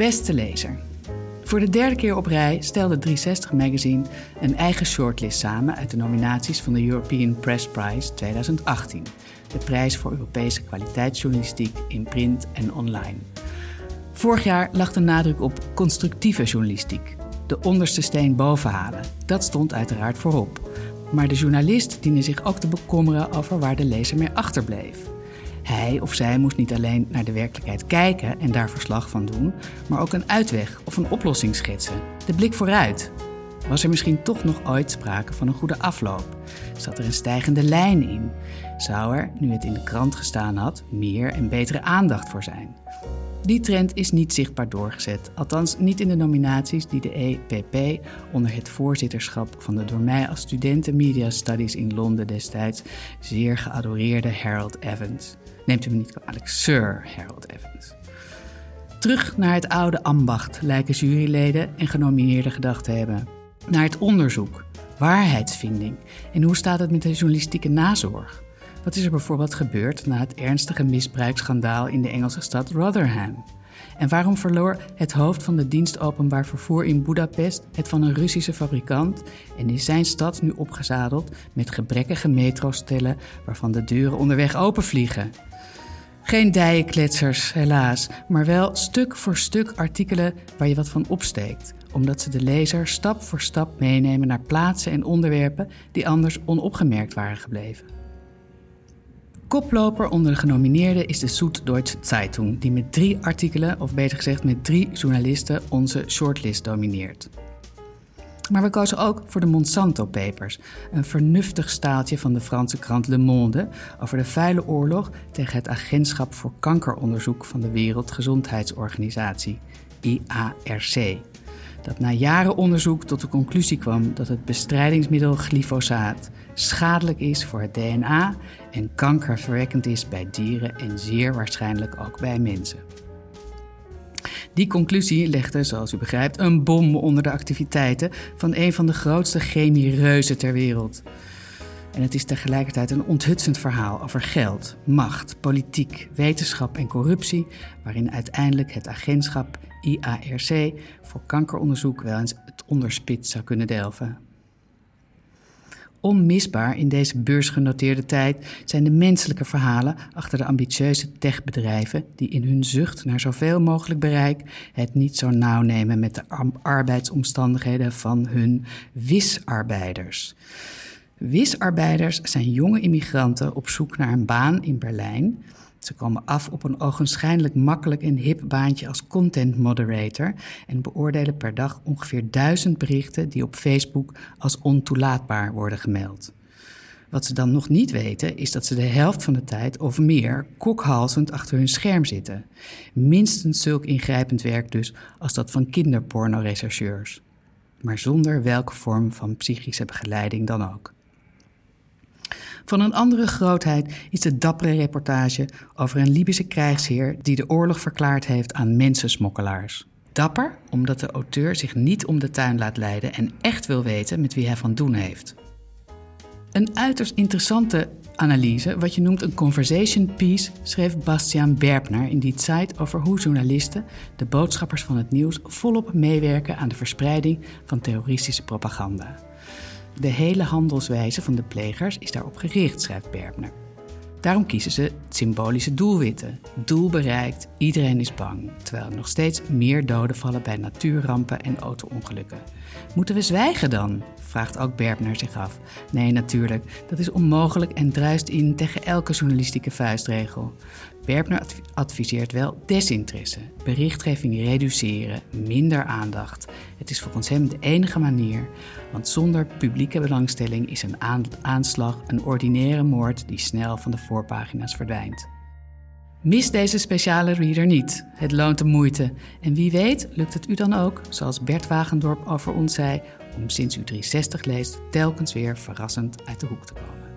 Beste lezer. Voor de derde keer op rij stelde 360 Magazine een eigen shortlist samen uit de nominaties van de European Press Prize 2018. De prijs voor Europese kwaliteitsjournalistiek in print en online. Vorig jaar lag de nadruk op constructieve journalistiek. De onderste steen bovenhalen. Dat stond uiteraard voorop. Maar de journalist diende zich ook te bekommeren over waar de lezer mee achterbleef. Hij of zij moest niet alleen naar de werkelijkheid kijken en daar verslag van doen, maar ook een uitweg of een oplossing schetsen. De blik vooruit. Was er misschien toch nog ooit sprake van een goede afloop? Zat er een stijgende lijn in? Zou er, nu het in de krant gestaan had, meer en betere aandacht voor zijn? Die trend is niet zichtbaar doorgezet, althans niet in de nominaties die de EPP onder het voorzitterschap van de door mij als studenten Media Studies in Londen destijds zeer geadoreerde Harold Evans. Neemt u me niet kwalijk, Sir Harold Evans. Terug naar het oude ambacht lijken juryleden en genomineerden gedacht te hebben. Naar het onderzoek, waarheidsvinding en hoe staat het met de journalistieke nazorg? Wat is er bijvoorbeeld gebeurd na het ernstige misbruiksschandaal in de Engelse stad Rotherham? En waarom verloor het hoofd van de dienst openbaar vervoer in Budapest het van een Russische fabrikant en is zijn stad nu opgezadeld met gebrekkige metrostellen waarvan de deuren onderweg openvliegen? Geen dijenkletsers, helaas, maar wel stuk voor stuk artikelen waar je wat van opsteekt, omdat ze de lezer stap voor stap meenemen naar plaatsen en onderwerpen die anders onopgemerkt waren gebleven. Koploper onder de genomineerden is de Süddeutsche Zeitung, die met drie artikelen, of beter gezegd met drie journalisten, onze shortlist domineert. Maar we kozen ook voor de Monsanto Papers, een vernuftig staaltje van de Franse krant Le Monde over de vuile oorlog tegen het Agentschap voor Kankeronderzoek van de Wereldgezondheidsorganisatie, IARC. Dat na jaren onderzoek tot de conclusie kwam dat het bestrijdingsmiddel glyfosaat schadelijk is voor het DNA en kankerverwekkend is bij dieren en zeer waarschijnlijk ook bij mensen. Die conclusie legde, zoals u begrijpt, een bom onder de activiteiten van een van de grootste chemiereuzen ter wereld. En het is tegelijkertijd een onthutsend verhaal over geld, macht, politiek, wetenschap en corruptie, waarin uiteindelijk het agentschap IARC voor kankeronderzoek wel eens het onderspit zou kunnen delven. Onmisbaar in deze beursgenoteerde tijd zijn de menselijke verhalen achter de ambitieuze techbedrijven die in hun zucht naar zoveel mogelijk bereik het niet zo nauw nemen met de arbeidsomstandigheden van hun wisarbeiders. Wisarbeiders zijn jonge immigranten op zoek naar een baan in Berlijn ze komen af op een ogenschijnlijk makkelijk en hip baantje als content moderator en beoordelen per dag ongeveer duizend berichten die op Facebook als ontoelaatbaar worden gemeld. Wat ze dan nog niet weten, is dat ze de helft van de tijd of meer kokhalzend achter hun scherm zitten. Minstens zulk ingrijpend werk dus als dat van kinderpornorechercheurs. Maar zonder welke vorm van psychische begeleiding dan ook. Van een andere grootheid is de dappere reportage over een Libische krijgsheer die de oorlog verklaard heeft aan mensensmokkelaars. Dapper omdat de auteur zich niet om de tuin laat leiden en echt wil weten met wie hij van doen heeft. Een uiterst interessante analyse, wat je noemt een conversation piece, schreef Bastiaan Berbner in die tijd over hoe journalisten, de boodschappers van het nieuws, volop meewerken aan de verspreiding van terroristische propaganda. De hele handelswijze van de plegers is daarop gericht, schrijft Berbner. Daarom kiezen ze symbolische doelwitten. Doel bereikt, iedereen is bang, terwijl er nog steeds meer doden vallen bij natuurrampen en auto-ongelukken. Moeten we zwijgen dan? vraagt ook Berbner zich af. Nee, natuurlijk, dat is onmogelijk en druist in tegen elke journalistieke vuistregel. Berbner adviseert wel desinteresse, berichtgeving reduceren, minder aandacht. Het is volgens hem de enige manier, want zonder publieke belangstelling is een aanslag een ordinaire moord die snel van de voorpagina's verdwijnt. Mis deze speciale reader niet. Het loont de moeite. En wie weet lukt het u dan ook, zoals Bert Wagendorp over ons zei, om sinds u 360 leest telkens weer verrassend uit de hoek te komen.